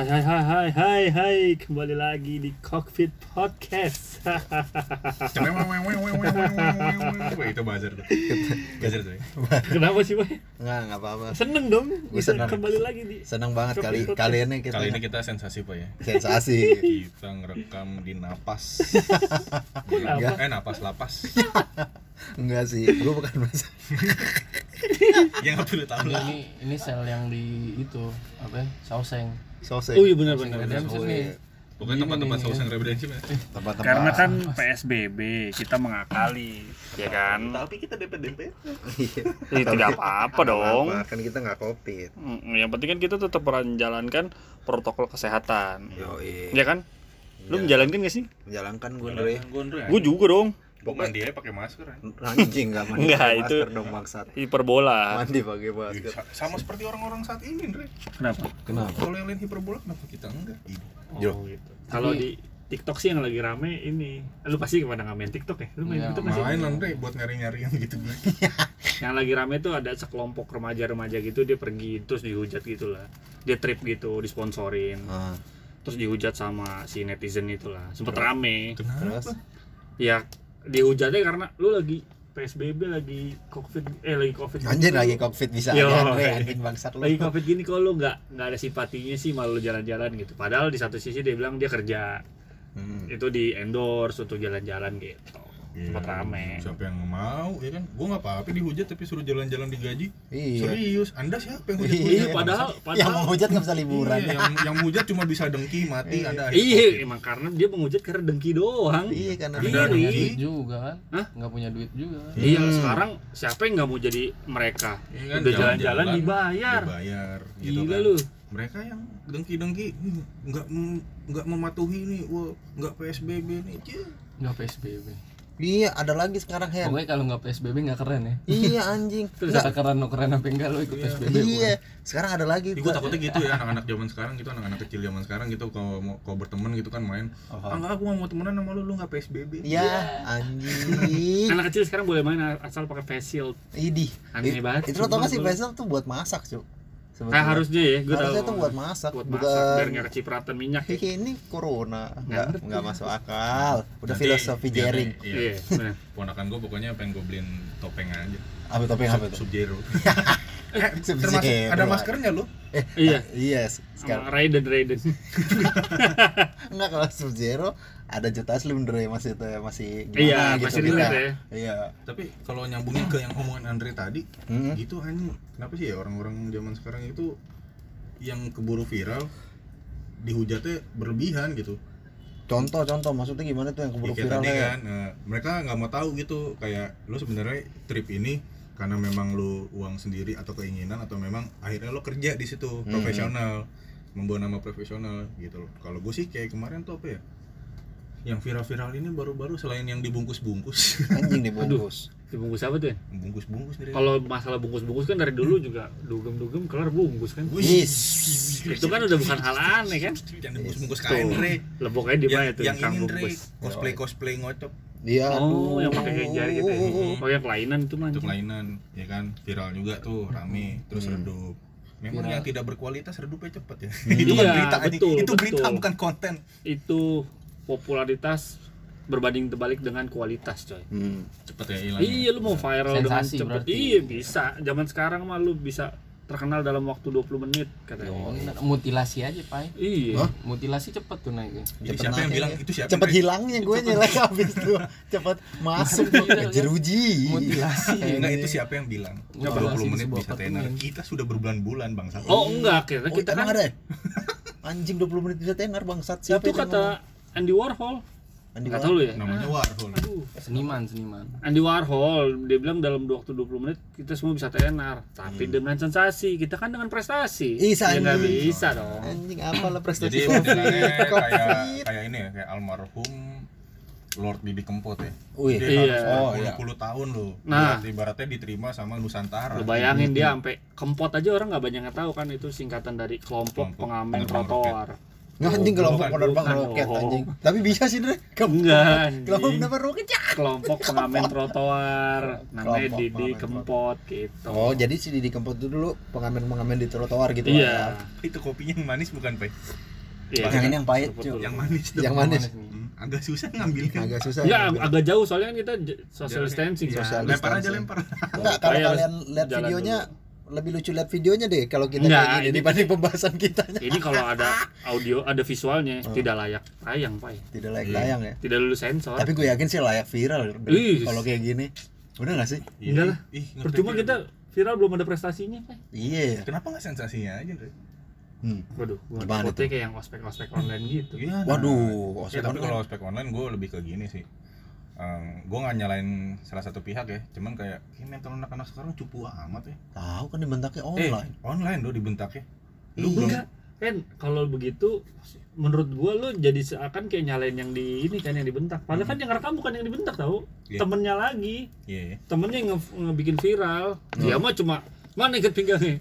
Hai hai hai hai hai hai kembali lagi di Cockpit Podcast. Wah, itu buzzer tuh. Buzzer tuh. ya. Kenapa sih, Boy? Enggak, enggak apa-apa. Seneng dong bisa senang. kembali lagi di Senang banget kali podcast. kali ini kita Kali ini kita sensasi pak ya. sensasi. Kita ngerekam di napas. napas? Eh napas lapas. Enggak sih, gua bukan mas. Yang perlu tahu Ini, lah. ini ini sel yang di itu apa ya? Sauseng. Sosek. Oh iya benar benar. Redemption Oh, nih. iya. Pokoknya tempat-tempat Ini, saus ini. yang referensi ya. Tempat-tempat. Karena kan PSBB kita mengakali, ya kan? Tapi kita dempet. Iya. Eh, tidak apa-apa dong. Apa, Kan kita nggak covid. Yang penting kan kita tetap menjalankan protokol kesehatan. Yo, Ya kan? Lu Iya. menjalankan gak sih? Menjalankan gue ya. Gue juga dong. Pokoknya dia pakai masker kan. Anjing enggak mandi. Enggak, itu- masker dong bangsat. Hiperbola. Mandi pakai masker. sa- Sama seperti orang-orang saat ini, Andre. Kenapa? Kenapa? Kalau yang lain hiperbola kenapa kita enggak? Oh, gitu. Kalau di TikTok sih yang lagi rame ini. Lu pasti ke mana nggak main TikTok ya? Lu main Iya, TikTok nggak sih? Main Andre buat nyari-nyari yang gitu Yang lagi rame tuh ada sekelompok remaja-remaja gitu dia pergi terus dihujat gitu lah. Dia trip gitu disponsorin. Ah, Terus dihujat sama si netizen itulah. Sempet rame. Kenapa? terus Ya dihujatnya karena lu lagi PSBB lagi covid eh lagi covid anjing lagi covid bisa Yo, iya. anjing bangsat lu. lagi covid gini kok lu nggak nggak ada simpatinya sih malu jalan-jalan gitu padahal di satu sisi dia bilang dia kerja Hmm. itu di endorse untuk jalan-jalan gitu Iya, sempat rame Siapa yang mau ya kan? Gua nggak apa-apa dihujat tapi suruh jalan-jalan digaji. Iya. Serius, Anda siapa yang hujat? Iya, iya padahal Yang padahal mau hujat nggak bisa liburan. Iya, yang yang hujat cuma bisa dengki mati ada iya emang karena dia menghujat karena dengki doang Iya karena Iya, dia- nih. Duit juga kan? Hah? Nggak punya duit juga. iya Hmm. sekarang siapa yang nggak mau jadi mereka Iya kan, udah jalan-jalan dibayar dibayar gitu gila kan. lu mereka yang dengki-dengki "Ih, nggak nggak mematuhi nih wah nggak PSBB nih Cie. Nggak PSBB. Iya, ada lagi sekarang Hen. Pokoknya kalau nggak PSBB nggak keren ya. Iya anjing. Terus ada keren no keren apa enggak lo ikut PSBB? Iya, sekarang ada lagi. Ih, gua takutnya gitu ya anak-anak zaman sekarang gitu anak-anak kecil zaman sekarang gitu kalau mau kalau berteman gitu kan main ah enggak aku mau temenan sama lu lu nggak PSBB Iya, anjing. anak kecil sekarang boleh main asal pakai face shield Idih. Aneh banget. Itu lo tau gak sih Sumpah, facial tuh buat masak, Cuk. Ah, Sebetulnya. harusnya ya, gue tahu. Harusnya tuh buat masak, buat bukan- masak biar nggak kecipratan minyak. Ya. Ini corona, nggak nggak masuk akal. Udah Nanti filosofi jaring. iya Iya, benar. ponakan gua pokoknya pengen gue beliin topeng aja Apa topeng apa tuh? sub zero eh, Sub-Zero, termasuk ada Pak. maskernya lu Eh, Iya. iya. Sekarang Raiden Raiden. enggak kalau sub zero ada juta slim Dre masih itu masih Iya, gimana masih gitu relate kita. ya. Iya. tapi kalau nyambungin ke yang omongan Andre tadi Hmm. gitu anjing kenapa sih ya orang-orang zaman sekarang itu yang keburu viral dihujatnya berlebihan gitu Contoh contoh maksudnya gimana tuh yang keburu Ya, viral tadi ya? kan eh, mereka nggak mau tahu gitu kayak lu sebenarnya trip ini karena memang lu uang sendiri atau keinginan atau memang akhirnya lo kerja di situ Hmm. profesional membawa nama profesional gitu loh kalau gue sih kayak kemarin tuh apa ya yang viral-viral ini baru-baru selain yang dibungkus-bungkus Anjing dibungkus. Dibungkus apa tuh? ya? bungkus-bungkus dari Kalau masalah bungkus-bungkus kan dari dulu juga dugem-dugem kelar bungkus kan. Wis. Itu kan udah bukan hal aneh kan. jangan dibungkus-bungkus kain Tuh. Re Leboknya di mana yang, itu yang kang ini Re bungkus? cosplay cosplay ngocok Dia Oh, aduh. yang pakai kayak jari gitu ya. Oh, yang kelainan itu mah. untuk kelainan ya kan viral juga tuh rame terus Hmm. redup memang Viral. yang tidak berkualitas redupnya cepet ya Hmm. itu kan Iya, berita betul, itu berita betul. bukan konten Itu popularitas berbanding terbalik dengan kualitas coy. Hmm. cepet ya hilangnya Iya lu mau viral dengan Sensasi cepet. berarti. Iya bisa. Zaman sekarang mah lu bisa terkenal dalam waktu 20 menit katanya. Oh, mutilasi aja pak. Iya. Hah? Mutilasi cepet tuh naiknya. Jadi Cepet siapa yang bilang ya. itu siapa Cepet yang- hilangnya gue nyelek habis tuh. Cepet masuk kan? jeruji. Mutilasi. Enggak itu siapa yang bilang Nggak 20 bahas di menit bisa tenar kita sudah berbulan-bulan bangsa Oh enggak, kita Oh, kita emang kan ada ya? Anjing 20 menit bisa tenar bangsat. Siapa itu kata Andy Warhol. Andi Enggak Warhol. tahu lu ya? namanya Warhol Aduh. Seniman, seniman. Andy Warhol dia bilang dalam waktu 20 menit kita semua bisa tenar, tapi dengan sensasi. Kita kan dengan prestasi. Bisa, ya nggak bisa dong. Anjing apalah prestasi jadi modelannya kayak kayak ini ya kayak almarhum Lord Didi Kempot ya Wih. dia Iya. harus Oh, iya. 10 tahun loh Nah. Ibarat- ibaratnya diterima sama Nusantara Lu bayangin dia sampai kempot aja orang nggak banyak yang tahu kan itu singkatan dari kelompok, Kelompok pengamen trotoar. Nggak anjing kelompok Bukan, penerbang bukan. roket Oh. anjing. Tapi bisa sih, Dre. Enggak, Kelompok penerbang roket ya. kelompok pengamen trotoar namanya Kelompok Didi Kempot gitu Oh, jadi si Didi Kempot itu dulu pengamen-pengamen di trotoar gitu iya lah itu kopinya yang manis bukan pak iya Yang ini yang pahit, dulu. yang manis. Yang manis. nih? Hmm, agak susah ngambilnya ya. Agak susah. ya ag- agak jauh soalnya kan kita social distancing Iya, Social lempar aja distancing. lempar Enggak, kalau Kayak kalian lihat videonya dulu. Lebih lucu lihat videonya deh kalau kita Enggak, kayak gini ini- dibanding pembahasan kita. ini kalau ada audio ada visualnya Oh. tidak layak tayang pak Tidak layak Iya. tayang ya. tidak lulus sensor Tapi gue yakin sih layak viral kalau kayak gini. Udah gak sih? Enggak lah. Percuma ya. kita viral belum ada prestasinya pak Iya. kenapa nggak sensasinya aja Dre? Hmm. waduh Gimana tuh? kayak yang ospek ospek online gitu Iya, nah. Waduh, Ya, ospek tapi online. kalau ospek online gue lebih ke gini sih. Gue nggak nyalain salah satu pihak ya, cuman kayak "Ih, mental anak-anak sekarang cupu amat ya. Tahu kan dibentaknya Eh, online. online lo dibentaknya. Lu Iya. belum enggak kan kalau begitu menurut gua lu jadi seakan kayak nyalain yang di ini kan yang dibentak padahal kan yang rekam bukan yang dibentak tahu Iya. temennya lagi Iya, ya. temennya yang nge- ngebikin viral Hmm. dia mah cuma mana ikat pinggangnya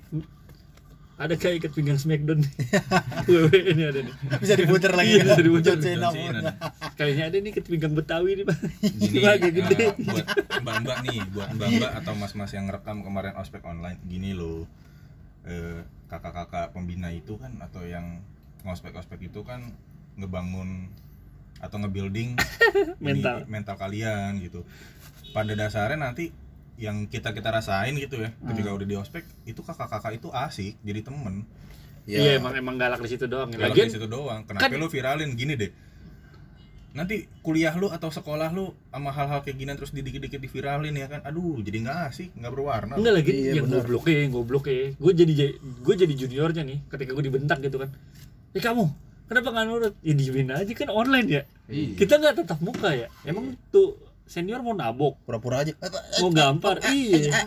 ada kayak ikat pinggang Smackdown WWE ini ada nih Bisa diputer lagi. Iya, kan? bisa diputer. John Cena kayaknya ada nih ikat pinggang Betawi nih pak Gini, agak gede eh, buat mbak-mbak nih, buat mbak-mbak atau mas-mas yang rekam kemarin ospek online, gini loh. Eh, kakak-kakak pembina itu kan atau yang ngospek-ospek itu kan ngebangun atau nge-building ini, Mental. mental kalian gitu. Pada dasarnya nanti yang kita kita rasain gitu ya, ketika udah di ospek itu kakak-kakak itu asik jadi temen. iya emang emang galak di situ doang lagian di situ doang. Kenapa kan- lu viralin gini deh? Nanti kuliah lu atau sekolah lu sama hal-hal kayak gini terus dikit-dikit diviralin ya kan. Aduh, jadi nggak asik, nggak berwarna. enggak lagi Iya, yang goblok ya goblok ya gue jadi gue jadi juniornya nih ketika gue dibentak gitu kan eh kamu kenapa nggak nurut ya diemin aja kan online ya Iya. kita nggak tetap muka ya emang tuh senior mau nabok. Pura-pura aja. Eh, eh, mau gampar iya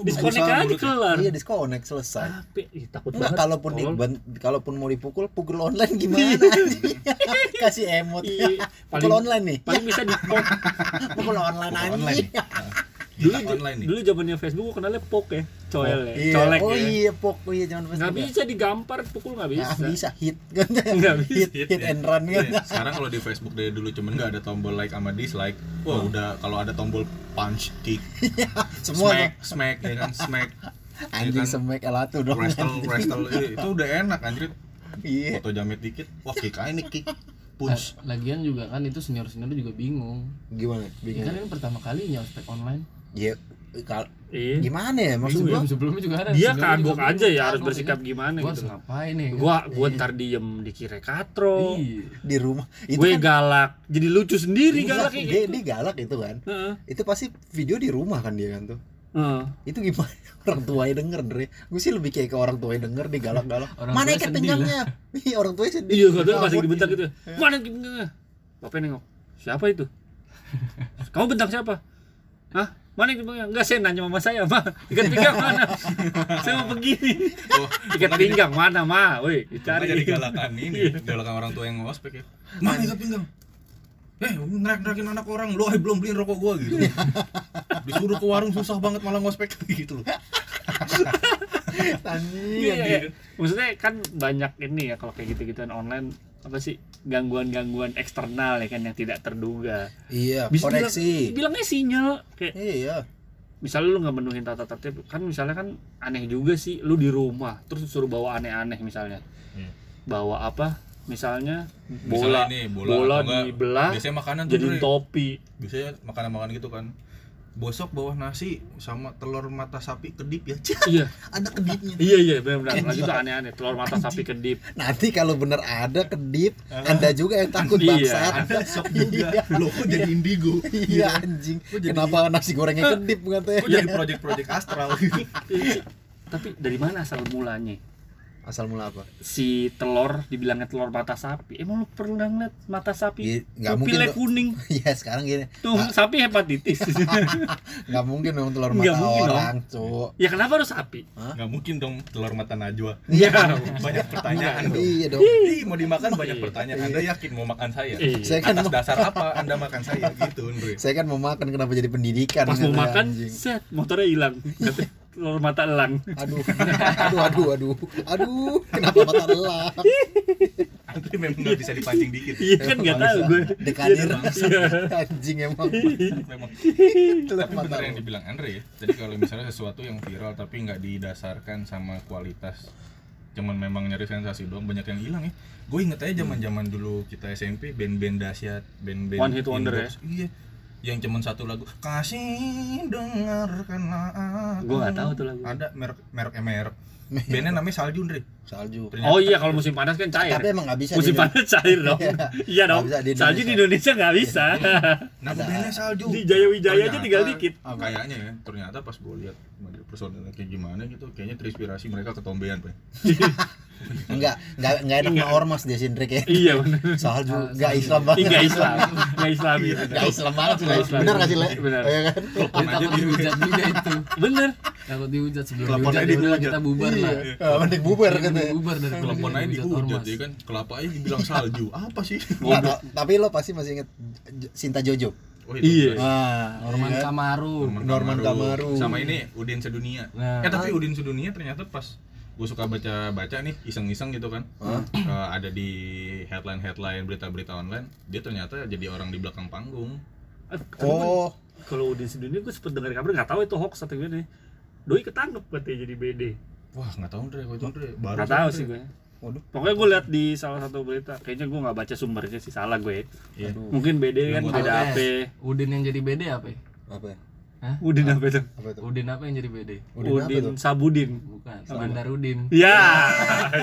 disconnect Berusaha aja kelar. Iya, disconnect selesai. tapi ih, takut Enggak, banget. kalaupun di, kalaupun mau dipukul, pukul online gimana? Anjing? Kasih emot. Iya, Pukul online nih. paling bisa di Pukul online Pukul dulu online nih. dulu zamannya Facebook gue kenalnya pok ya coel ya Iya. colek oh ya iya, pok. Oh iya, jangan nggak bisa digampar pukul nggak bisa Nah, bisa hit kan. Nggak bisa. hit, hit, and run kan. Iya, sekarang kalau di Facebook dari dulu cuman nggak ada tombol like sama dislike. Wah, udah kalau ada tombol punch, kick, Semua smack, smack ya kan, smack, tuh. anjing kan? semek L1 dong. wrestle, wrestle, iya, itu udah enak anjir. Iya. Foto jamet dikit, wah kick aja nih kick, punch. Lagian juga kan itu senior senior juga bingung. Gimana? Ya Bingung. kan ini pertama kalinya ospek online. Iya. kal- iya. gimana ya maksud gua? Sebelum sebelumnya juga ada. dia kagok aja ya harus bersikap kan. gimana Gua gitu ngapain nih? gua gua ntar diem dikira katro. Iya. di rumah. Itu gue kan galak. Jadi lucu sendiri Enggak, galak kayak dia, gitu. dia galak itu kan. Heeh. itu pasti video di rumah kan dia kan tuh. Heeh. itu gimana? Orang tuanya denger Dre. Gue sih lebih kayak ke orang tuanya denger dia galak-galak. Orang mana ikat pinggangnya? iya orang tuanya sedih. Iya katanya pas Ngawur. dibentak gitu. Mana pinggangnya? Bapak nengok. Siapa itu? Kamu bentak siapa? Hah? Mana? Enggak, saya nanya mama saya, Ma. Ikat pinggang mana? saya mau begini. Oh, Ikat pinggang mana, Ma? Woi, Cari dicari. jadi galakan ini, galakan orang tua yang ngospek ya. Mana ikat pinggang? Eh, ngerak-ngerakin anak orang, lo eh, belum beliin rokok gua gitu. Disuruh ke warung susah banget malah ngospek gitu loh. anjing Iya, iya. Maksudnya kan banyak ini ya kalau kayak gitu-gituan online apa sih gangguan-gangguan eksternal ya kan yang tidak terduga. iya Bisa koneksi. Bilang, bilangnya sinyal kayak iya. misalnya lu nggak menuhin tata tertib kan misalnya kan aneh juga sih lu di rumah terus suruh bawa aneh-aneh misalnya. Iya. bawa apa? Misalnya Misalnya bola ini, bola, bola, dibelah Biasanya makanan tuh jadi topi. Biasanya makanan-makanan gitu kan bosok bawah nasi sama telur mata sapi kedip ya. Iya. Ada kedipnya. Iya iya benar-benar lagi tuh aneh-aneh. Telur mata sapi kedip. nanti kalau bener ada kedip anda juga yang takut Iya. bangsat. Ada sok juga. Lo kok jadi indigo? Iya anjing. Jadi- kenapa nasi gorengnya kedip katanya? kok jadi project-project astral? Gitu Iya. tapi dari mana asal mulanya asal mula apa? Si telur dibilangnya telur mata sapi. Emang lu pernah ngeliat mata sapi? Iya, mungkin pupilnya dong. kuning. Iya sekarang gini. Tuh sapi hepatitis. Nggak mungkin dong telur mata mungkin orang cuk. Ya kenapa harus sapi? Nggak mungkin dong telur mata najwa. Iya. Banyak pertanyaan dong. Iya dong. Ih, mau dimakan banyak Iya. pertanyaan. Anda yakin mau makan saya? Iya. saya kan atas mau, dasar apa anda makan saya? Gitu Andre. Saya kan mau makan kenapa jadi pendidikan pas mau katanya, makan anjing. set motornya hilang telur mata elang. Aduh. Aduh aduh aduh. Aduh kenapa mata elak Andre memang nggak bisa dipancing dikit. Iya kan nggak tahu gue. Dekadir. Iya. anjing emang. memang. Tapi bener yang dibilang Andre ya. Jadi kalau misalnya sesuatu yang viral tapi nggak didasarkan sama kualitas cuman memang nyari sensasi doang banyak yang hilang ya. Gue inget aja zaman zaman dulu kita SMP band-band dahsyat band-band One hit wonder inbox. iya yang cuman satu lagu kasih dengarkan aku Gue nggak tahu tuh lagu. ada merek merek merek bandnya namanya Salju Andre salju. Ternyata- Oh iya kalau musim panas kan cair. Tapi emang nggak bisa musim panas cair dong. iya dong. Nggak bisa di Salju di Indonesia nggak bisa. nama bandnya Salju Di Jaya Wijaya aja tinggal dikit. kayaknya ya ternyata pas gue lihat personilnya kayak gimana gitu kayaknya terinspirasi mereka ketombean pak Enggak, enggak enggak enak sama ormas dia Sindrik ya. iya benar. Salju enggak Islam banget. Enggak Islam. Enggak Islami. Enggak Islam banget Le. Islam. Bener enggak sih, Le? Bener. Oh, iya kan? Dia takut dihujat juga itu Bener. takut dihujat sebelum dihujat dia bilang kita bubar lah Ah, mending bubar Iya, kan. mending bubar dari telepon aja dihujat ya kan kelapa aja dibilang salju apa sih tapi lo pasti masih inget Sinta Jojo. oh, Iya. Ah, Norman iya kan? Kamaru Norman Kamaru. sama ini Udin Sedunia Nah. eh tapi Udin Sedunia ternyata pas gue suka baca baca nih iseng-iseng gitu kan Eh, ada di headline headline berita-berita online dia ternyata jadi orang di belakang panggung Eh, Oh, Kalau Udin sedunia gue sempet dengar kabar nggak tahu itu hoax atau gimana. Doi ketangkep katanya jadi BD. wah nggak tahu kalau itu Andre baru Nggak tahu sih gue. waduh. Pokoknya gue lihat di salah satu berita. Kayaknya gue nggak baca sumbernya sih salah gue. Iya. Mungkin BD kan beda Eh, AP. Udin yang jadi BD apa ya? Apa ya? Hah? Udin apa itu? Apa itu? Udin apa yang jadi BD? Udin Udin? Sabudin. Bukan, Mandar Udin Ya.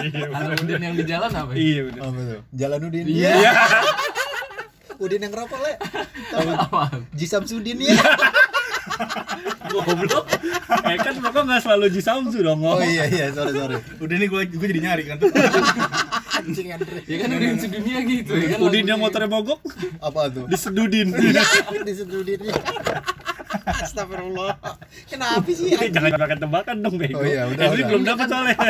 Iya. Ada Udin yang di jalan apa ya? Iya benar. Apa itu? Jalan Udin. Iya. Udin yang rokok, Le. Apa? Jisam Sudin ya. Goblok. Eh kan rokok nggak selalu Ji Samsu dong. Oh iya iya, sorry sorry. udah nih gue gue jadi nyari kan Anjing Andre. Ya kan Udin sedunia gitu ya kan Udin yang motornya mogok Apa tuh? disedudin. Iya, disududinnya. Astagfirullah. Kenapa sih? Eh, Jangan makan tebakan dong bego. Oh iya, udah, Eh, ini belum dapat soalnya. Kan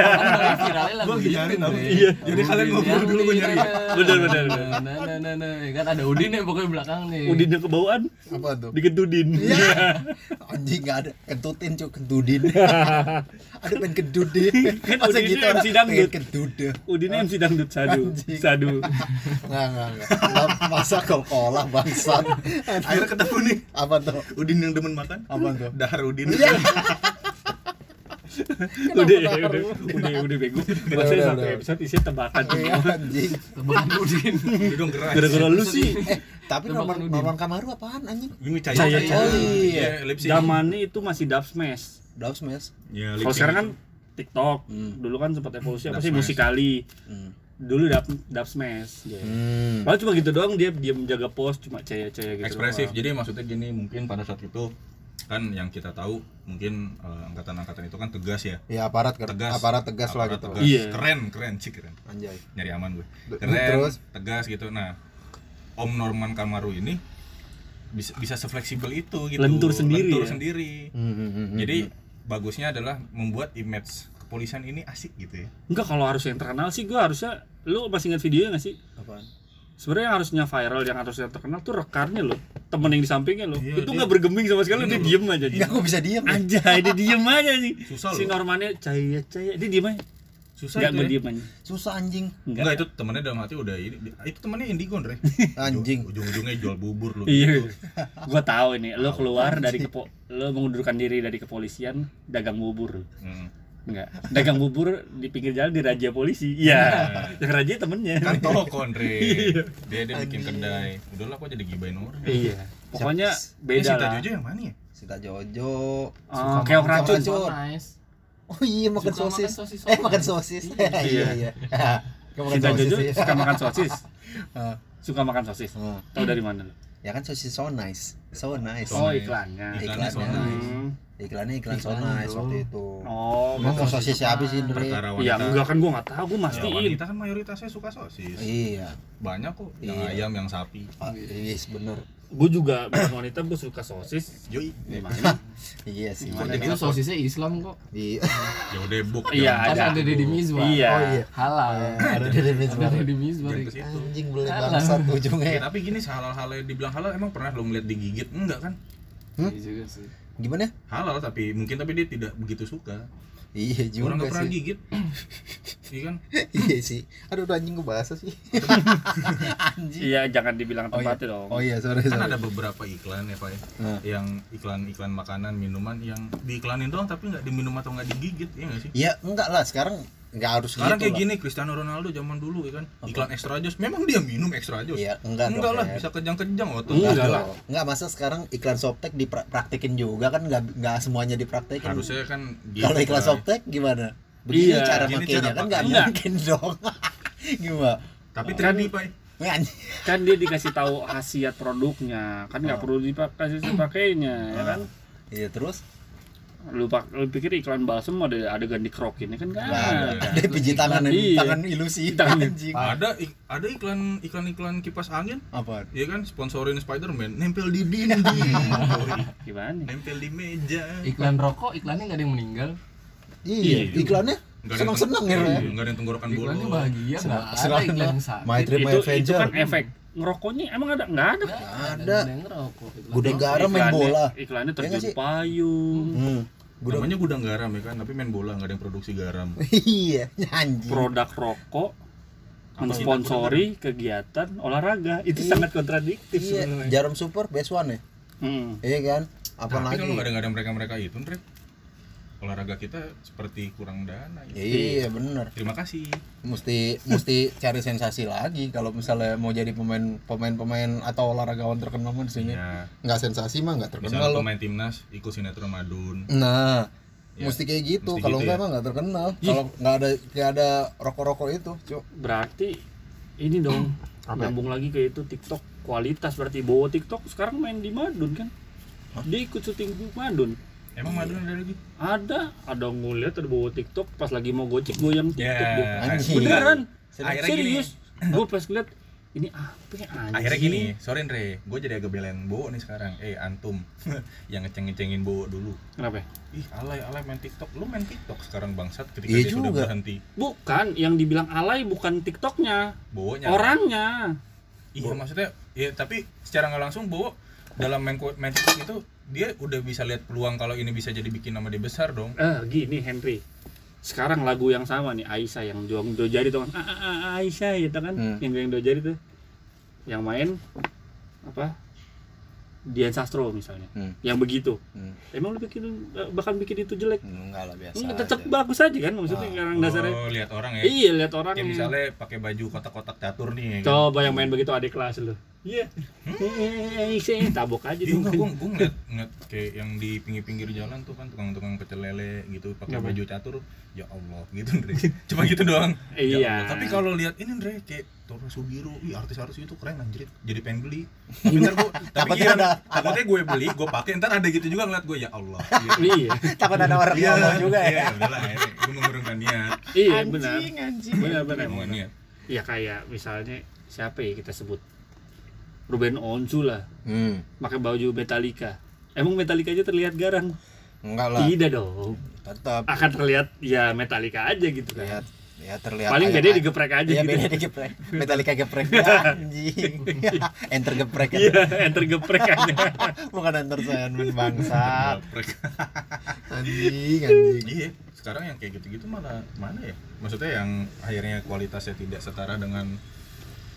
Gua lagi nyari itu, nama. Bre. Iya. Jadi kalian Udin ngobrol yang dulu, gua nyari. Bener, bener, bener. Nah, nah, nah, nah. Kan ada Udin yang pokoknya belakang nih Udinnya kebauan Apa tuh? digedudin. Iya. Anjing enggak ada kentutin cuk kentudin. ada pengen kentudin. Kan Masa Udinnya gitu MC orang dangdut. kentude. Udinnya MC dangdut sadu. Sadu. Enggak enggak enggak. Masa kol-kolah bangsat. akhirnya ketemu nih Apa tuh? Udin yang demen makan Apa tuh? dahar Udin Iya. udah ya, udah udah udah bego. Udah, Masa udah, satu udah. episode isinya tebakan. Iya, anjing. Tebakan Udin Udah gerak Gara-gara lu sih. Eh, tapi Norman Udin. Norman Kamaru apaan anjing? ini caya caya. Oh iya. lipsing Zamannya itu masih dub smash. Daus Mes. ya, Kalau sekarang kan TikTok. Hmm. Dulu kan sempat evolusi apa Dub sih smash. musikali. Hmm. Dulu dub dub smash. Hmm. Kalau cuma gitu doang dia dia menjaga pos cuma caya-caya gitu. ekspresif doang. jadi maksudnya gini mungkin pada saat itu kan yang kita tahu mungkin eh, angkatan-angkatan itu kan tegas ya Ya aparat ker- tegas aparat tegas lah Aparat gitu. tegas. Iya. keren keren sih keren Anjay. nyari aman gue keren terus? tegas gitu nah Om Norman Kamaru ini bisa bisa sefleksibel itu gitu Lentur sendiri Lentur ya? sendiri Hmm, hmm, hmm, jadi hmm. bagusnya adalah membuat image kepolisian ini asik gitu ya Enggak kalau harus yang terkenal sih gua harusnya lu masih ingat videonya nggak sih? apaan? Sebenarnya yang harusnya viral, yang harusnya terkenal tuh rekannya loh, temen yang di sampingnya loh. Iya, itu dia- nggak bergeming sama sekali, dia Ini loh. diem aja. Enggak kok bisa diam ya? Anjay, dia diem aja nih. Susah si. Normannya caya caya, dia diem aja. susah Enggak itu ya. berdiam aja. Susah anjing. Enggak. Enggak itu temennya dalam hati udah ini itu temennya Indigo Andre Anjing. ujung-ujungnya jual bubur lu Iya. gitu. Gua tahu ini, lo keluar dari kepo, lo mengundurkan diri dari kepolisian, dagang bubur. Hmm. Enggak. Dagang bubur di pinggir jalan di raja polisi. Iya. Yang raja temennya. kan toko Andre dia dia bikin kedai udahlah kok jadi gibain orang Iya. Pokoknya Eh, beda Sita lah. Jojo yang mana ya Sita Jojo. Oh, keong racun. racun. Oh iya makan sosis. sosis Eh makan sosis. Iya iya. Kamu makan Sita sosis. Jojo suka makan sosis. Ah, Suka makan sosis. ah. Tahu dari mana lo? Ya kan sosis so nice. So nice. Oh, nice. iklannya. iklannya so Iklannya. nice. Iklannya iklan so Iklannya nice waktu itu. Oh, Emang mau sosis siapa sih Dre? Iya, enggak kan gua enggak tahu, gua Ya, mastiin. wanita kan mayoritasnya suka sosis Iya. banyak kok yang Iya. ayam yang sapi Pak, yes bener. Gua juga bukan wanita, gua suka sosis. yoi Gimana? Iya sih. Kok Itu sosisnya Islam kok. Iya. ya udah buk Iya, ada. ada Deddy Mizwar. Iya. Oh iya. Halal. Ada Deddy Mizwar. Ada Deddy Mizwar. Anjing boleh bangsat Ya, ujungnya. tapi gini halal-halal yang dibilang halal emang pernah lo ngeliat digigit enggak kan Hmm? Iya juga sih. Gimana? halal tapi mungkin tapi dia tidak begitu suka Iya orang juga nggak pernah sih. gigit iya kan iya sih. Aduh udah anjing gue bahasa sih. anjing. Iya, jangan dibilang Oh iya. tempatnya dong. Oh iya, sorry kan sorry. ada beberapa iklan ya pak ya Nah. yang iklan-iklan makanan minuman yang diiklanin doang tapi nggak diminum atau nggak digigit ya nggak sih Ya enggak lah, sekarang enggak harus sekarang gitu kayak lah. gini Cristiano Ronaldo zaman dulu ya kan iklan extra jus memang dia minum extra jus Iya, enggak, enggak dong. lah Ren. bisa kejang-kejang waktu Enggak Enggak lah. Enggak masa sekarang iklan Softtek dipraktekin juga kan enggak enggak semuanya dipraktekin. harusnya kan gitu, Kalau iklan Pak. Softtek gimana? Begini Iya, cara gini makainya kan enggak mungkin dong. gimana? tapi Kan- trendy pak Nggak, anjing. Kan dia dikasih tahu khasiat produknya, kan nggak Oh. perlu dipakai pakainya, ya kan? Iya terus Lu pak, lu pikir iklan balsam ada adegan dikerokin kan enggak ada. ada. Dia pijit tangan Iya. tangan ilusi Tangan. anjing. ada ik- ada iklan iklan iklan kipas angin Apa? ya kan sponsorin Spiderman nempel di dinding. Gimana? nempel di meja Iklan rokok, iklannya nggak ada yang meninggal. Iya, Iya. iklannya ada senang-senang ya. iya, nggak ada yang tenggorokan Iklannya bolong bahagia, nggak ada iklan sakit. My Dream My Itu, itu kan efek ngerokoknya emang ada nggak ada Nggak Ada. ngerokok. Gudeg rokok. garam main bola. iklannya Ya nggak terjun sih? payung Hmm. Gudeg. namanya gudang garam ya kan tapi main bola nggak ada yang produksi garam Iya, anjing. produk rokok mensponsori kegiatan olahraga itu Iya. sangat kontradiktif Iya, sebenarnya. jarum super best one ya. Hmm. Iya kan? Apa tapi lagi? kalau nggak ada nggak ada mereka mereka itu Andre olahraga kita seperti kurang dana ya. Iya, bener. terima kasih Mesti mesti cari sensasi lagi kalau misalnya mau jadi pemain pemain pemain atau olahragawan terkenal mah di sini. ya Nggak sensasi mah nggak terkenal misalnya pemain timnas ikut sinetron madun Nah, Ya, mesti kayak gitu. mesti Kalau gitu enggak ya. mah nggak terkenal. Kalau nggak ada nggak ada rokok-rokok itu, cuk. berarti ini dong Apa? nyambung lagi ke itu TikTok kualitas berarti bawa TikTok sekarang main di Madun kan dia ikut syuting di Madun emang madun ada lagi? Ada. Ada ngulihat ada bawa TikTok pas lagi mau gocek goyang TikTok Ya. dia. Anjing. beneran. Akhirnya serius. Gue pas ngeliat ini apa ya anjing? Akhirnya gini sorry Andre. Gue jadi agak belain Bowo nih sekarang. Eh antum. Yang ngeceng-ngecengin Bowo dulu. Kenapa? Ih alay alay main TikTok. Lu main TikTok sekarang bangsat ketika Iya dia sudah juga. berhenti. Bukan yang dibilang alay bukan TikToknya. Bowonya orangnya. Iya maksudnya ya tapi secara nggak langsung Bowo dalam main main TikTok itu dia udah bisa lihat peluang kalau ini bisa jadi bikin nama dia besar dong eh gini Henry sekarang lagu yang sama nih Aisyah yang juang do jari tuh kan "Ah, ah, ah, Aisyah gitu kan Hmm. yang yang do jari tuh yang main apa Dian Sastro misalnya Hmm. yang begitu Hmm. emang lu bikin bakal bikin itu jelek Enggak lah biasa. Enggak, tetap aja. bagus aja kan maksudnya Ah. sekarang dasarnya oh lihat orang ya iya lihat orang kayak misalnya pakai baju kotak-kotak catur nih ya kan? coba yang main begitu adik kelas lu iya eh saya tabok aja Iya, dong enggak, gue gue ngeliat, ngeliat kayak yang di pinggir-pinggir jalan tuh kan tukang-tukang pecel lele gitu pakai baju catur, ya Allah gitu Andre. Cuma gitu doang. Ya Iya. Allah. Tapi kalau lihat ini Andre kayak Tora Sugiro, ih artis-artis itu keren anjir, jadi pengen beli. Tapi ntar gue, tapi Takutnya iya, ada- takutnya gue beli, gue pakai, ntar ada gitu juga ngeliat gue ya Allah. Iya, iya Takut ada orang Iya, ngomong juga ya. Iya, udah lah, gue mengurungkan niat. iya benar anjing. benar benar Ngomongin niat. ya kayak misalnya siapa ya kita sebut Ruben Onsu lah Hmm. pakai baju Metallica emang Metallica aja terlihat garang Enggak lah. tidak dong Tetap akan terlihat ya Metallica aja gitu lihat kan ya terlihat paling beda digeprek aja Iya gitu beda digeprek. Metallica geprek anjing. Enter geprek iya enter geprek aja Bukan enter Sandman bangsa. Anjing anjing. Iya, sekarang yang kayak gitu-gitu malah mana ya? Maksudnya yang akhirnya kualitasnya tidak setara dengan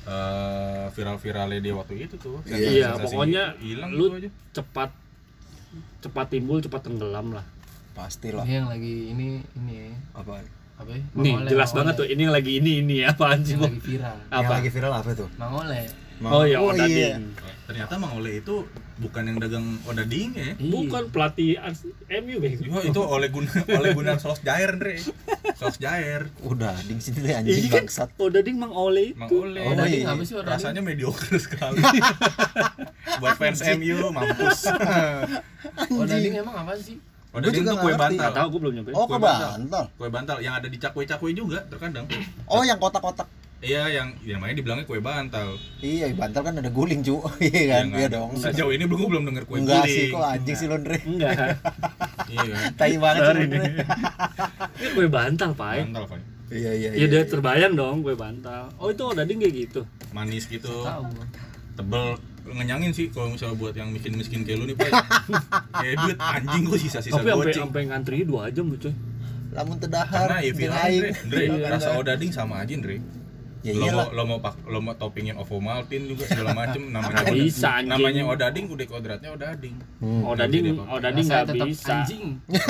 eh, viral-viralnya dia waktu itu tuh. iya Sensasi pokoknya hilang lu gitu aja. cepat cepat timbul cepat tenggelam lah Pastilah. Ini yang lagi ini ini ya. Apaan? apa ya? nih jelas banget tuh ini yang lagi ini ini apaan sih Yang lagi viral Yang apa lagi viral apa tuh? Mang Ole oh ya Oh, Odading iya. Ternyata Mang Ole itu bukan yang dagang odading ya. Iya. bukan pelatih Ars- MU bego Yo, itu oleh guna oleh guna sos jair Andre. Sos jair. Udah ding sini deh ini anjing kan bangsat. Odading Mang Ole Mang itu Ole. Oh, Odading iya. apa sih Odading? Rasanya mediocre sekali. Buat fans MU mampus. Odading emang apa sih? Odading juga tuh kue bantal. tahu gue belum nyobain Oh, Kue ke bantal. bantal. Kue bantal yang ada di cakwe-cakwe juga terkadang. Oh, yang kotak-kotak. Iya, yang yang namanya dibilangnya kue bantal. Iya, bantal kan ada guling, cu. Iya kan? nggak Iya dong. Sejauh ini belum belum denger kue Enggak guling. sih, kok anjing sih Londre. enggak Iya kan. Tai banget sih. Londre. ini kue bantal pak Bantal kan. Iya, iya, ya udah terbayang dong kue bantal oh itu Odading kayak gitu Manis gitu, Tahu. tebel ngenyangin sih kalau misalnya buat yang miskin-miskin kayak lu nih, Pak. Kayak duit anjing gua sisa-sisa tapi sampai sampai ngantri dua jam tuh coy lamun tedahar karena ya jeung viral aing. Dre, Dre, Iya. rasa odading sama aja Dre ya lo mau lo mau pak lo mau toppingin ovomaltine juga segala macem namanya Nggak bisa, anjing. namanya odading udah kodratnya odading Hmm. Oh, dading, Nggak bisa oh, nggak anjing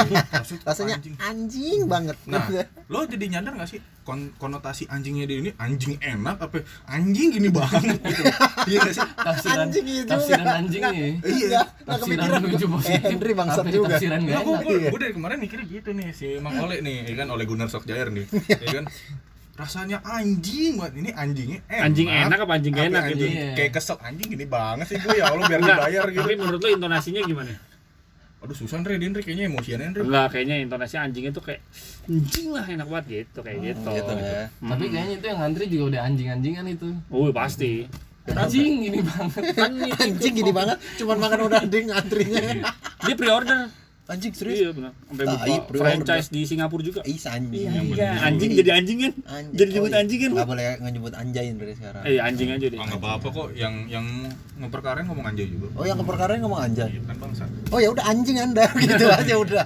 rasanya anjing. anjing banget Nah, lo jadi nyadar gak sih kon- konotasi anjingnya di ini anjing enak apa anjing gini banget gitu. Iya gak sih? tafsiran Anjing iya juga. tafsiran anjing nih Iya. Nggak- nggak tafsiran menuju positif Eh, Henry bangsat juga. tafsiran Nah, nggak gue, enak Iya. dari kemarin mikirnya gitu nih si Mang Ole nih, ya kan Ole Gunnar Solskjaer nih, ya kan rasanya anjing banget ini anjingnya enak Anjing enak apa anjing enak gitu? anjing Iya. kayak kesel anjing gini banget sih gue ya Allah biar dibayar gitu tapi menurut lo intonasinya gimana? aduh susah Andre Din Andre kayaknya emosian Andre Enggak, kayaknya intonasi anjingnya tuh kayak anjing lah enak banget gitu kayak gitu. gitu ya Hmm. tapi kayaknya itu yang ngantri juga udah anjing-anjingan itu Oh, pasti. anjing ini banget Kan anjing gini banget cuman makan odading antrinya dia pre-order. Anjing serius Iya benar. Sampai buka franchise di Singapura juga. Ih, anjing. Iya, anjing jadi anjing kan? Anjing. Jadi nyebut Oh, iya. anjing kan? Nggak boleh nyebut anjain dari sekarang. Eh, anjing aja deh. ah nggak apa-apa kok yang yang ngeperkarain ngomong anjay juga Oh, yang ke perkara ngomong anjay. Iya, kan bangsa Oh, ya udah anjing Anda gitu aja udah.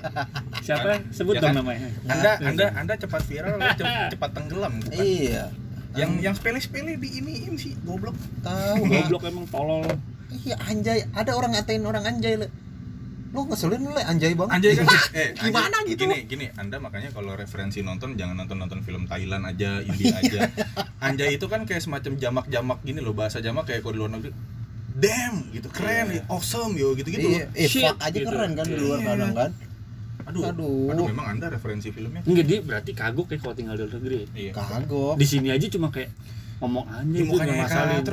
Siapa? Sebut Ya dong kan? namanya. anda anda anda cepat viral cepat, cepat tenggelam bukan Iya. yang yang sepele-sepele di iniin sih goblok Tahu. Goblok emang tolol. Iya, anjay. Ada orang ngatain orang anjay, Le. Lu ngeselin lu, anjay banget. Anjay kan eh anjay- Gimana gitu? Gini gini, Anda makanya kalau referensi nonton jangan nonton-nonton film Thailand aja, India aja. Anjay itu kan kayak semacam jamak-jamak gini loh, bahasa jamak kayak kalau di luar negeri. Damn gitu, keren, Iya. awesome yo gitu-gitu Iya, loh. eh, Shit, fuck aja gitu. keren kan di luar Iya. kadang kan. Aduh, Aduh. aduh, memang Anda referensi filmnya. Enggak dia berarti kagok kayak kalau tinggal di luar negeri. Iya. Kagok. Di sini aja cuma kayak ngomong anjing itu mukanya nggak kayak masalin.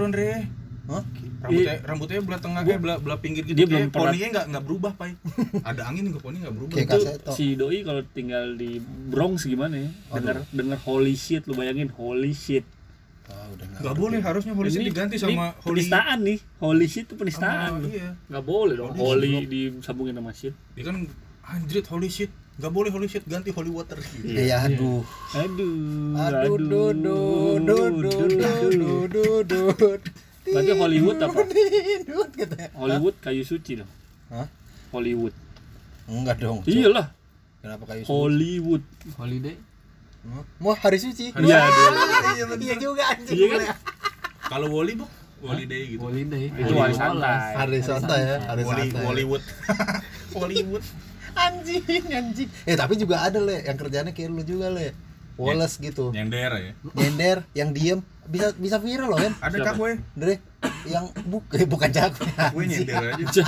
Hah? Rambutnya, iya. rambutnya belah tengah kayak belah, belah pinggir gitu. Dia belum pernah. Poninya nggak nggak berubah, Pai. Ada angin nggak poninya nggak berubah. Itu si doi kalau tinggal di Bronx gimana ya? Dengar dengar holy shit lu bayangin holy shit. Oh, udah gak, boleh harusnya holy shit diganti sama holy penistaan nih holy shit itu penistaan oh, iya. gak boleh dong holy, holy disambungin sama shit dia kan anjrit holy shit Gak boleh holy shit ganti holy water. Iya, eh, iya. aduh. Aduh. Aduh, aduh, aduh, aduh, aduh, aduh, aduh. Berarti Hollywood apa? Dut, katanya. Hollywood kayu suci dong. Hah? Hollywood. Enggak dong. Cok. Iyalah, Kenapa kayu suci? Hollywood. holiday Hah? Mau hari suci? Iya. Iya, bener. Iya juga anjing. Iya kan? Kalau Wally bu, Wally day gitu. holiday Itu hari santai. Hari santai ya, hari santai. Hollywood. Hollywood. Anjing, anjing. Eh, tapi juga ada, Le, yang kerjanya kayak lu juga, Le. Wallace gitu. Nyender ya. Nyender, yang diem bisa bisa viral loh, kan? Ada gue. Dre, yang buk eh, bukan jago. Gue nyender aja.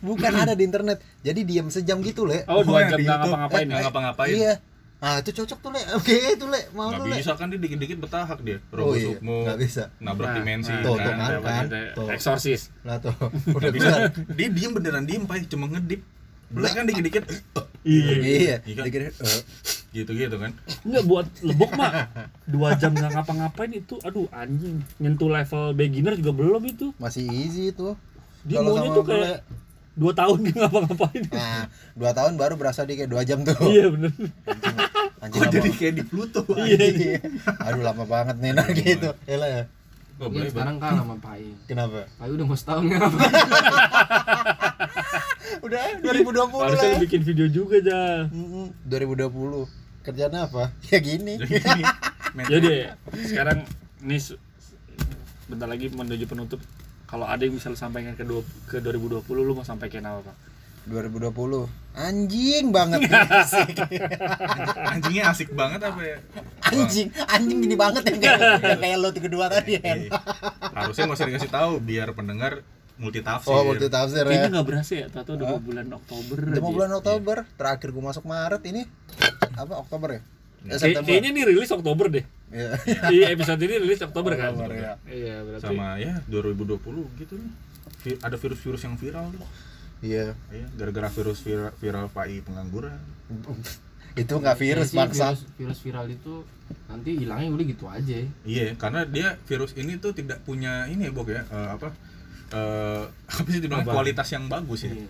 Bukan ada di internet. Jadi diem sejam gitu, Le. Oh, Oh, dua jam nggak ngapa-ngapain Nggak ya? ngapa-ngapain. Iya. Ah, itu cocok tuh, Le. Oke, itu, Le. Mau lu, Le. bisa kan dia dikit-dikit bertahak dia. Oh Robo iya, Sukmo. nggak bisa. Nabrak Nah, dimensi. nah, Tuh, kan. tuh kan. Ada Tuh. Eksorsis. Lah tuh. Udah bisa. Dia diem beneran diem, Pai. Cuma ngedip. Black kan dikit-dikit. Iya. Iya, Iya kan? dikira eh, Gitu-gitu kan. Enggak buat lebok mah. Dua jam nggak ngapa-ngapain itu, aduh anjing. Nyentuh level beginner juga belum itu. masih easy tuh. Dia Kalau maunya sama tuh kayak dua tahun nggak ngapa-ngapain. Nah, dua tahun baru berasa dia kayak dua jam tuh. Iya bener. Anjing jadi kayak di Pluto. Iya. Aduh lama banget nih nah gitu. Ya. Iya, boleh, sekarang kan sama Pai Kenapa? Pai udah mau setahun nggak apa Udah 2020 Harusnya lah. bikin video juga aja. Mm-mm, 2020. Kerjaan apa? Ya gini. Jadi, Jadi sekarang ini bentar lagi menuju penutup. Kalau ada yang bisa lu sampaikan ke, dua, ke 2020 lu mau sampaikan apa, Pak? 2020. Anjing banget nih. Asik. anjingnya asik banget apa ya? Anjing, anjing gini banget yang kayak yang kayak lo kedua tadi ya. Iya. Harusnya nggak usah dikasih tahu biar pendengar multi tafsir. Oh, multi tafsir Kayaknya ya. nggak berasa ya, tahu udah mau bulan Oktober. Udah mau bulan Oktober, terakhir gua masuk Maret ini. Apa Oktober ya? Eh, Kayak- September. kayaknya nih rilis Oktober deh. Iya. Iya, episode ini rilis Oktober kan? Oktober, ya. Iya, berarti. Sama ya 2020 gitu nih. Ada virus-virus yang viral tuh. Iya. Iya, gara-gara virus viral, viral PAI pengangguran. Itu nggak virus Iya bangsa. virus, virus viral itu nanti hilangnya udah gitu aja Iya, karena dia virus ini tuh tidak punya ini ya, Bok ya. eh, apa? Eh, apa sih dibilang Apa? kualitas yang bagus ya. Iya.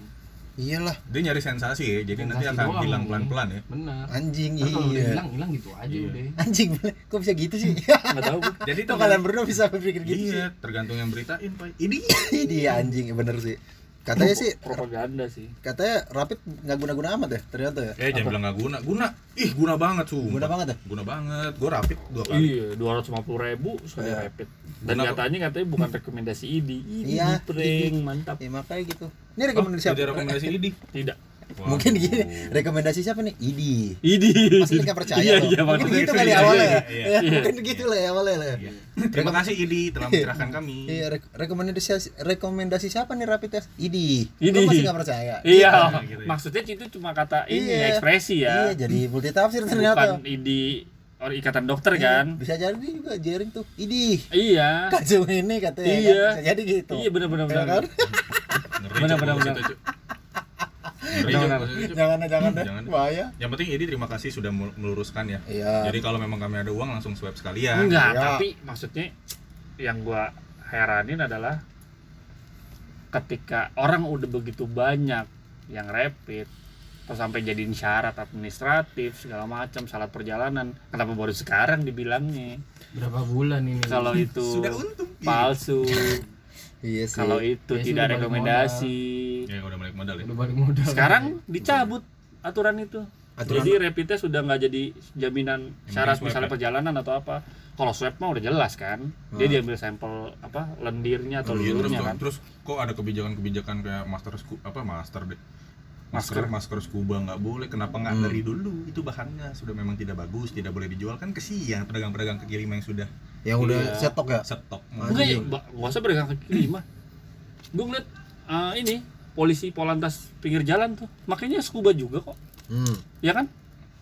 Iyalah, Dia nyari sensasi ya, jadi nanti Sensasi akan doang, hilang pelan-pelan ya. benar anjing Kan kalau udah iya. hilang hilang gitu aja Iya. udah Anjing, kok bisa gitu sih? Nggak tahu. gua. Jadi Kok kalian berdua bisa berpikir gitu sih? Iya, tergantung yang beritain, Pak. Ini Dia anjing, bener sih. Katanya sih propaganda sih. katanya rapid nggak guna-guna amat ya ternyata ya. Eh jangan bilang nggak guna, guna. Ih guna banget sumpah. Guna banget ya? Guna banget. Gue rapid dua kali. Iya, dua ratus lima puluh ribu sekali Iya. rapid. Dan katanya katanya bukan rekomendasi ID. Ini Iya, prank, mantap. Ya makanya gitu. Ini rekomendasi Oh, siapa? Tidak rekomendasi ini. Tidak. Mungkin gini, rekomendasi siapa nih? Idi. ID. Pasti nggak percaya Iya, loh. iya, mungkin gitu itu, kali iya, awalnya iya, ya. iya, Ya, iya. mungkin gitu lah ya awalnya lah. Iya. Terima kasih Idi telah mencurahkan kami. Iya, rek- rekomendasi rekomendasi siapa nih rapid test? Idi. Idi. Lu masih nggak percaya? Iya, gitu ya. maksudnya itu cuma kata ini Iya. ekspresi ya. Iya, jadi multi tafsir Bukan ternyata. ID or ikatan dokter Iya, kan. Bisa jadi juga jaring tuh. Idi. Iya. Kacung ini katanya. Iya. kan? Bisa jadi gitu. Iya benar-benar Ya kan? Ngeri, Benar, Cuk, benar, maksudnya, benar. Cuk. Ngeri, Jangan, jangan. Jangan jangan deh. Jangan. Bahaya. Yang penting Idi terima kasih sudah mel- meluruskan ya. Iya. Jadi kalau memang kami ada uang langsung swipe sekalian. Enggak, Iya. tapi maksudnya yang gua heranin adalah ketika orang udah begitu banyak yang rapid atau sampai jadiin syarat administratif segala macam syarat perjalanan kenapa baru sekarang dibilangnya Berapa bulan ini? kalau itu Sudah untung. palsu Iya sih. kalau itu Ya sih, tidak rekomendasi Ya udah balik modal ya. Udah balik modal. sekarang dicabut aturan itu Aturan- jadi rapid test sudah nggak jadi jaminan Yang syarat misalnya ya? perjalanan atau apa kalau swab mah udah jelas kan dia Hmm. diambil sampel apa lendirnya atau Iya, terus, liurnya kan terus kok ada kebijakan-kebijakan kayak master apa master deh masker masker scuba nggak boleh kenapa nggak Hmm. dari dulu itu bahannya sudah memang tidak bagus tidak boleh dijual kan kesian pedagang-pedagang kaki lima yang sudah yang udah Iya. setok ya. stok Enggak ya, Anjing. Mbak, nggak usah pedagang kaki lima. Gue ngeliat eh, ini polisi polantas pinggir jalan tuh, makanya scuba juga kok, Hmm. ya kan?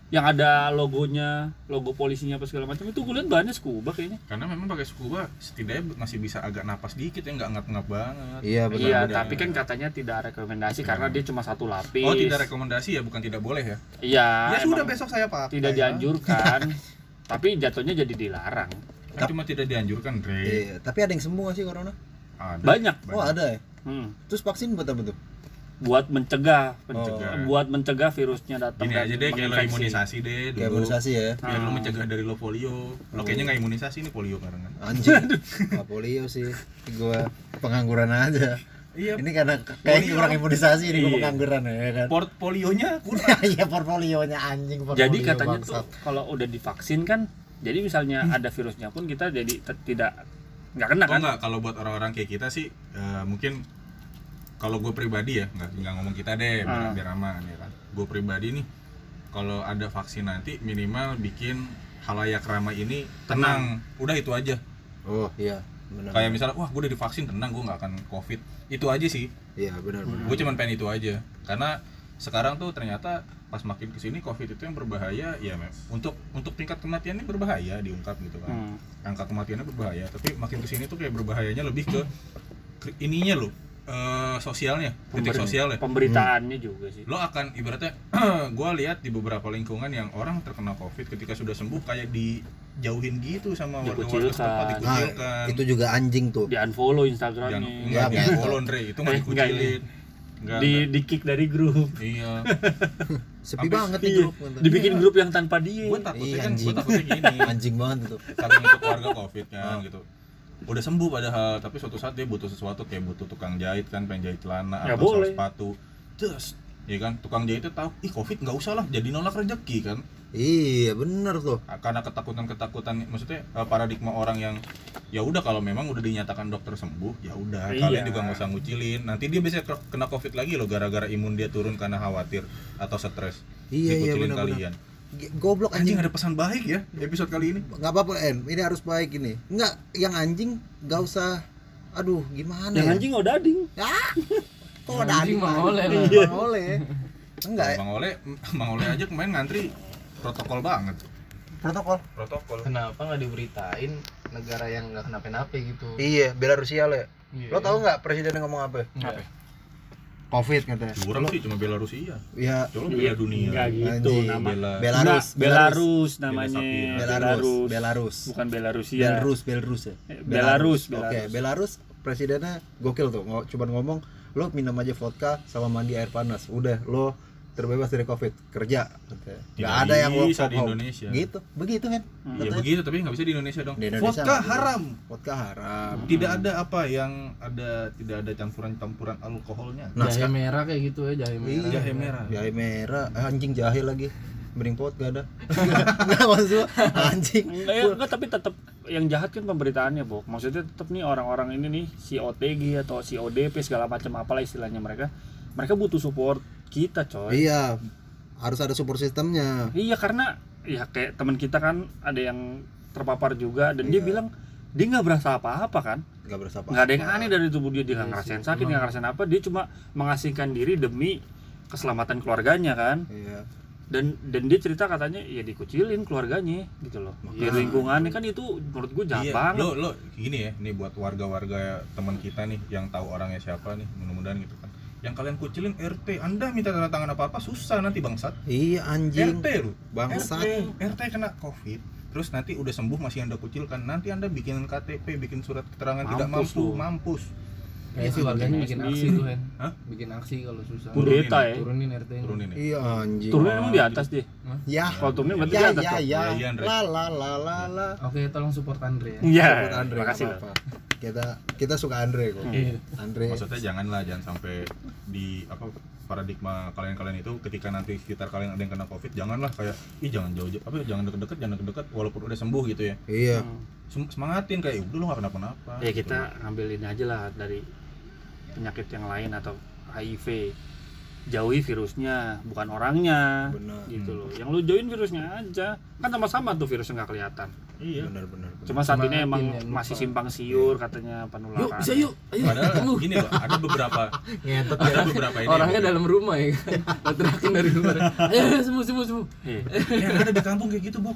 Yang ada logonya, logo polisinya apa segala macam itu gue liat bahannya scuba kayaknya. karena memang pakai scuba setidaknya masih bisa agak napas dikit ya nggak ngap-ngap banget Iya benar. Iya, benar. tapi kan katanya tidak rekomendasi karena dia cuma satu lapis. oh tidak rekomendasi ya bukan tidak boleh ya Iya. ya sudah besok saya pakai Tidak ya. dianjurkan, tapi jatuhnya jadi dilarang. Kan cuma tidak dianjurkan Dre Iya, tapi ada yang sembuh sih corona? ada Banyak. Oh, ada ya. Hmm. Terus vaksin buat apa tuh? Buat mencegah, Mencegah. buat mencegah virusnya datang gini dan aja deh kayak lo imunisasi deh dulu Kayak imunisasi ya. biar lo Ah. mencegah dari lo polio lo kayaknya nggak imunisasi nih polio sekarang kan Anjing. Nggak polio sih. Gua pengangguran aja. iya Ini karena kayak Polio. kurang imunisasi gua Iya. pengangguran ya kan. portfolionya kurang Iya portfolionya anjing portfolio. Jadi katanya bangsat. tuh kalau udah divaksin kan, jadi misalnya ada virusnya pun kita jadi tidak nggak kena Oh kan? enggak, kalau buat orang-orang kayak kita sih eh, mungkin kalau gue pribadi ya, nggak nggak ngomong kita deh, biar, Ah. biar aman ya kan. Gue pribadi nih, kalau ada vaksin nanti minimal bikin halayak ramai ini tenang. Udah itu aja. Oh iya benar. Kayak misalnya, wah gue udah divaksin tenang, gue nggak akan covid. Itu aja sih. Iya benar benar. Gue cuman pengen itu aja. Karena sekarang tuh ternyata pas makin ke sini covid itu yang berbahaya ya mem untuk untuk tingkat kematiannya berbahaya diungkap gitu kan Hmm. angka kematiannya berbahaya tapi makin ke sini tuh kayak berbahayanya lebih ke, ke ininya lo eh, sosialnya titik Pemberi- sosial ya Pemberitaannya juga sih. lo akan ibaratnya gue lihat di beberapa lingkungan yang orang terkena covid ketika sudah sembuh kayak dijauhin gitu sama warga-warga Dikucilkan. setempat Nah, dikucilkan itu juga anjing tuh. Di unfollow Instagramnya, enggak Ya, di betul. follow Andre itu nggak enggak, dikucilin Enggak, di enggak. di kick dari grup. iya Sepi Sampai- banget nih Iya, grup. gitu. dibikin grup yang tanpa dia. gue takutnya Iya, kan gue anjing. takutnya gini Anjing banget itu. saking itu keluarga covid kan Ah. gitu udah sembuh padahal tapi suatu saat dia butuh sesuatu kayak butuh tukang jahit kan pengen jahit celana Ya, atau boleh. sepatu terus ya kan tukang jahitnya tahu ih covid nggak usah lah jadi nolak rezeki kan Iya bener tuh. karena ketakutan ketakutan maksudnya eh, paradigma orang yang ya udah kalau memang udah dinyatakan dokter sembuh ya udah Iya. kalian juga nggak usah ngucilin nanti dia bisa ke- kena covid lagi loh gara-gara imun dia turun karena khawatir atau stres Iya iya dikucilin benar kalian G- Goblok anjing anjing. ada pesan baik ya episode kali ini nggak apa-apa En, ini harus baik ini. Enggak, yang anjing nggak usah. Aduh, gimana Yang ya? anjing odading. Ah, kok Yang ada anjing Bang? oleh lah. Bang oleh. Enggak, ya? bang Ole bang Ole aja kemarin ngantri protokol banget protokol. protokol Kenapa nggak diberitain negara yang nggak kenapa-napa gitu? Iya, Belarusia lo ya. Iya. Lo tau nggak presidennya ngomong apa? Nggak. Covid katanya. curang sih cuma Belarusia Ya, coba bela dunia Enggak gitu Anjing. nama. bela Belarus, Enggak, Belarus namanya. Bela Sapir. Belarus, Belarus. Bukan Belarusia. Belarus, Belarus ya. Eh, Belarus, Oke, Belarus. Belarus presidennya gokil tuh. Cuman ngomong, lo minum aja vodka sama mandi air panas. Udah, lo terbebas dari covid kerja. Tidak nggak ada yang work bisa from di home. Indonesia. gitu begitu kan Ya begitu tapi nggak bisa di Indonesia dong. Di Indonesia Vodka haram. vodka haram Tidak ada apa yang ada tidak ada campuran-campuran alkoholnya. Nah, jahe merah kayak gitu ya jahe merah Iya. Jahe merah. jahe merah eh, anjing jahe lagi mending pot gak ada nggak maksud gua, anjing Enggak, ya, enggak tapi tetap yang jahat kan pemberitaannya, Bok. Maksudnya tetap nih orang-orang ini nih si OTG atau si ODP segala macam apalah istilahnya mereka. Mereka butuh support kita, coy. iya harus ada support sistemnya Iya, karena ya kayak teman kita kan ada yang terpapar juga dan dia Iya. bilang dia nggak berasa apa-apa kan nggak berasa apa nggak ada yang aneh dari tubuh dia dia nggak Iya ngerasain sih, sakit nggak ngerasain apa dia cuma mengasingkan diri demi keselamatan keluarganya kan iya dan dan dia cerita katanya ya dikucilin keluarganya gitu loh ya Makanya. lingkungannya kan itu menurut gue jahat Iya, banget lo lo gini ya, nih buat warga-warga teman kita nih yang tahu orangnya siapa nih, mudah-mudahan gitu kan. Yang kalian kucilin RT, Anda minta tanda tangan apa-apa susah nanti bangsat. iya anjing RT lu. bangsat RT, RT kena Covid. Terus nanti udah sembuh masih Anda kucilkan. Nanti Anda bikin KTP, bikin surat keterangan tidak Mampus mampu, lu. mampus. Kayak sih warganya bikin aksi tuh Hen. Hah? bikin aksi kalau susah. Kudeta ya? Turunin RT -nya. Turunin ya. iya anjing. Turunnya emang di atas dia ya. Kalau turunnya berarti ya di atas ya ya Ya, iya, la la la la la. Oke tolong support Andre ya. Iya Support Andre makasih apa-apa. kita kita suka Andre kok. Iya. Andre. Maksudnya janganlah jangan sampai di apa paradigma kalian-kalian itu ketika nanti sekitar kalian ada yang kena Covid, janganlah kayak ih jangan jauh-jauh apa jangan deket-deket, jangan deket-deket walaupun udah sembuh gitu ya. iya. Hmm. Sem- semangatin kayak udah lo gak kenapa-napa. Ya gitu. kita ngambil ini aja lah dari penyakit yang lain atau HIV jauhi virusnya bukan orangnya benar. gitu Hmm. loh. Yang lu jauhin virusnya aja. Kan sama-sama tuh virusnya nggak kelihatan. Iya. Benar benar cuma saat ini emang ya, lupa. masih simpang siur katanya yuk penularan bisa yuk. Ayo padahal gini loh ada beberapa ngetet ada beberapa ini orangnya ya, dalam rumah ya. Teriakin dari luar ayo sembuh sembuh sembuh. Iya. yang ada di kampung kayak gitu bu.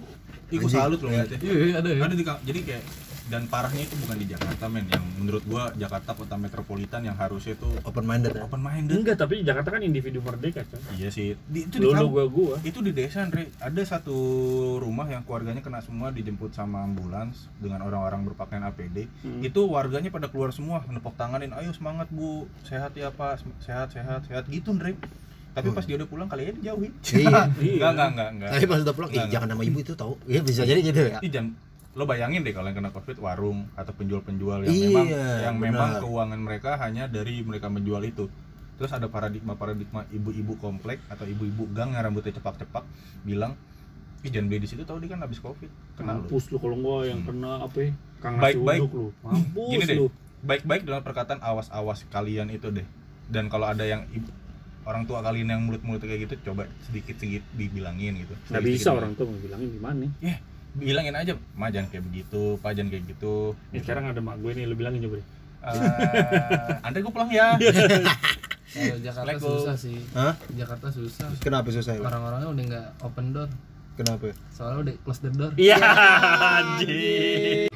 Iku Anjing. salut loh ngeliatnya iya iya, ada ya ada di jadi kayak dan parahnya itu bukan di Jakarta men. Yang menurut gua Jakarta kota metropolitan yang harusnya itu open minded ya? Open minded enggak tapi di Jakarta kan individu merdeka coy iya sih. Di, itu di lu lu kampung gua gua. itu di desa Andre. Ada satu rumah yang keluarganya kena semua dijemput sama ambulans dengan orang-orang berpakaian APD Hmm. itu warganya pada keluar semua nepok tanganin ayo semangat bu. Sehat ya pak. Sehat sehat sehat. Gitu Andre. Tapi pas dia udah pulang kali ya dijauhin iya. Enggak enggak enggak enggak tapi pas udah pulang ih Enggak, jangan nama ibu itu tahu iya bisa jadi gitu ya. Ih, jangan lo bayangin deh kalau yang kena covid warung atau penjual-penjual yang Iya, memang yang benar. memang keuangan mereka hanya dari mereka menjual itu. Terus ada paradigma paradigma ibu-ibu komplek atau ibu-ibu gang yang rambutnya cepak-cepak bilang ih jangan beli di situ tahu dia kan habis covid. Kena lu mampus lu kalau gua yang Hmm. kena apa ya? Kang Baik-baik. Lu. Mampus Gini deh. lu. baik-baik dalam perkataan awas-awas kalian itu deh. Dan kalau ada yang ibu, orang tua kalian yang mulut-mulut kayak gitu coba sedikit-sedikit dibilangin gitu. Nggak bisa orang tuh mau bilangin gimana? Ya bilangin aja ma jangan kayak begitu pak jangan kayak gitu. Ya sekarang ada mak gue nih lu bilangin coba deh. Eh, Andre gue pulang ya. Kalau Jakarta Assalamualaikum. susah sih. Hah? Jakarta susah. Kenapa susah ya orang-orangnya udah nggak open door. Kenapa? Soalnya udah close the door. Iya. Anjing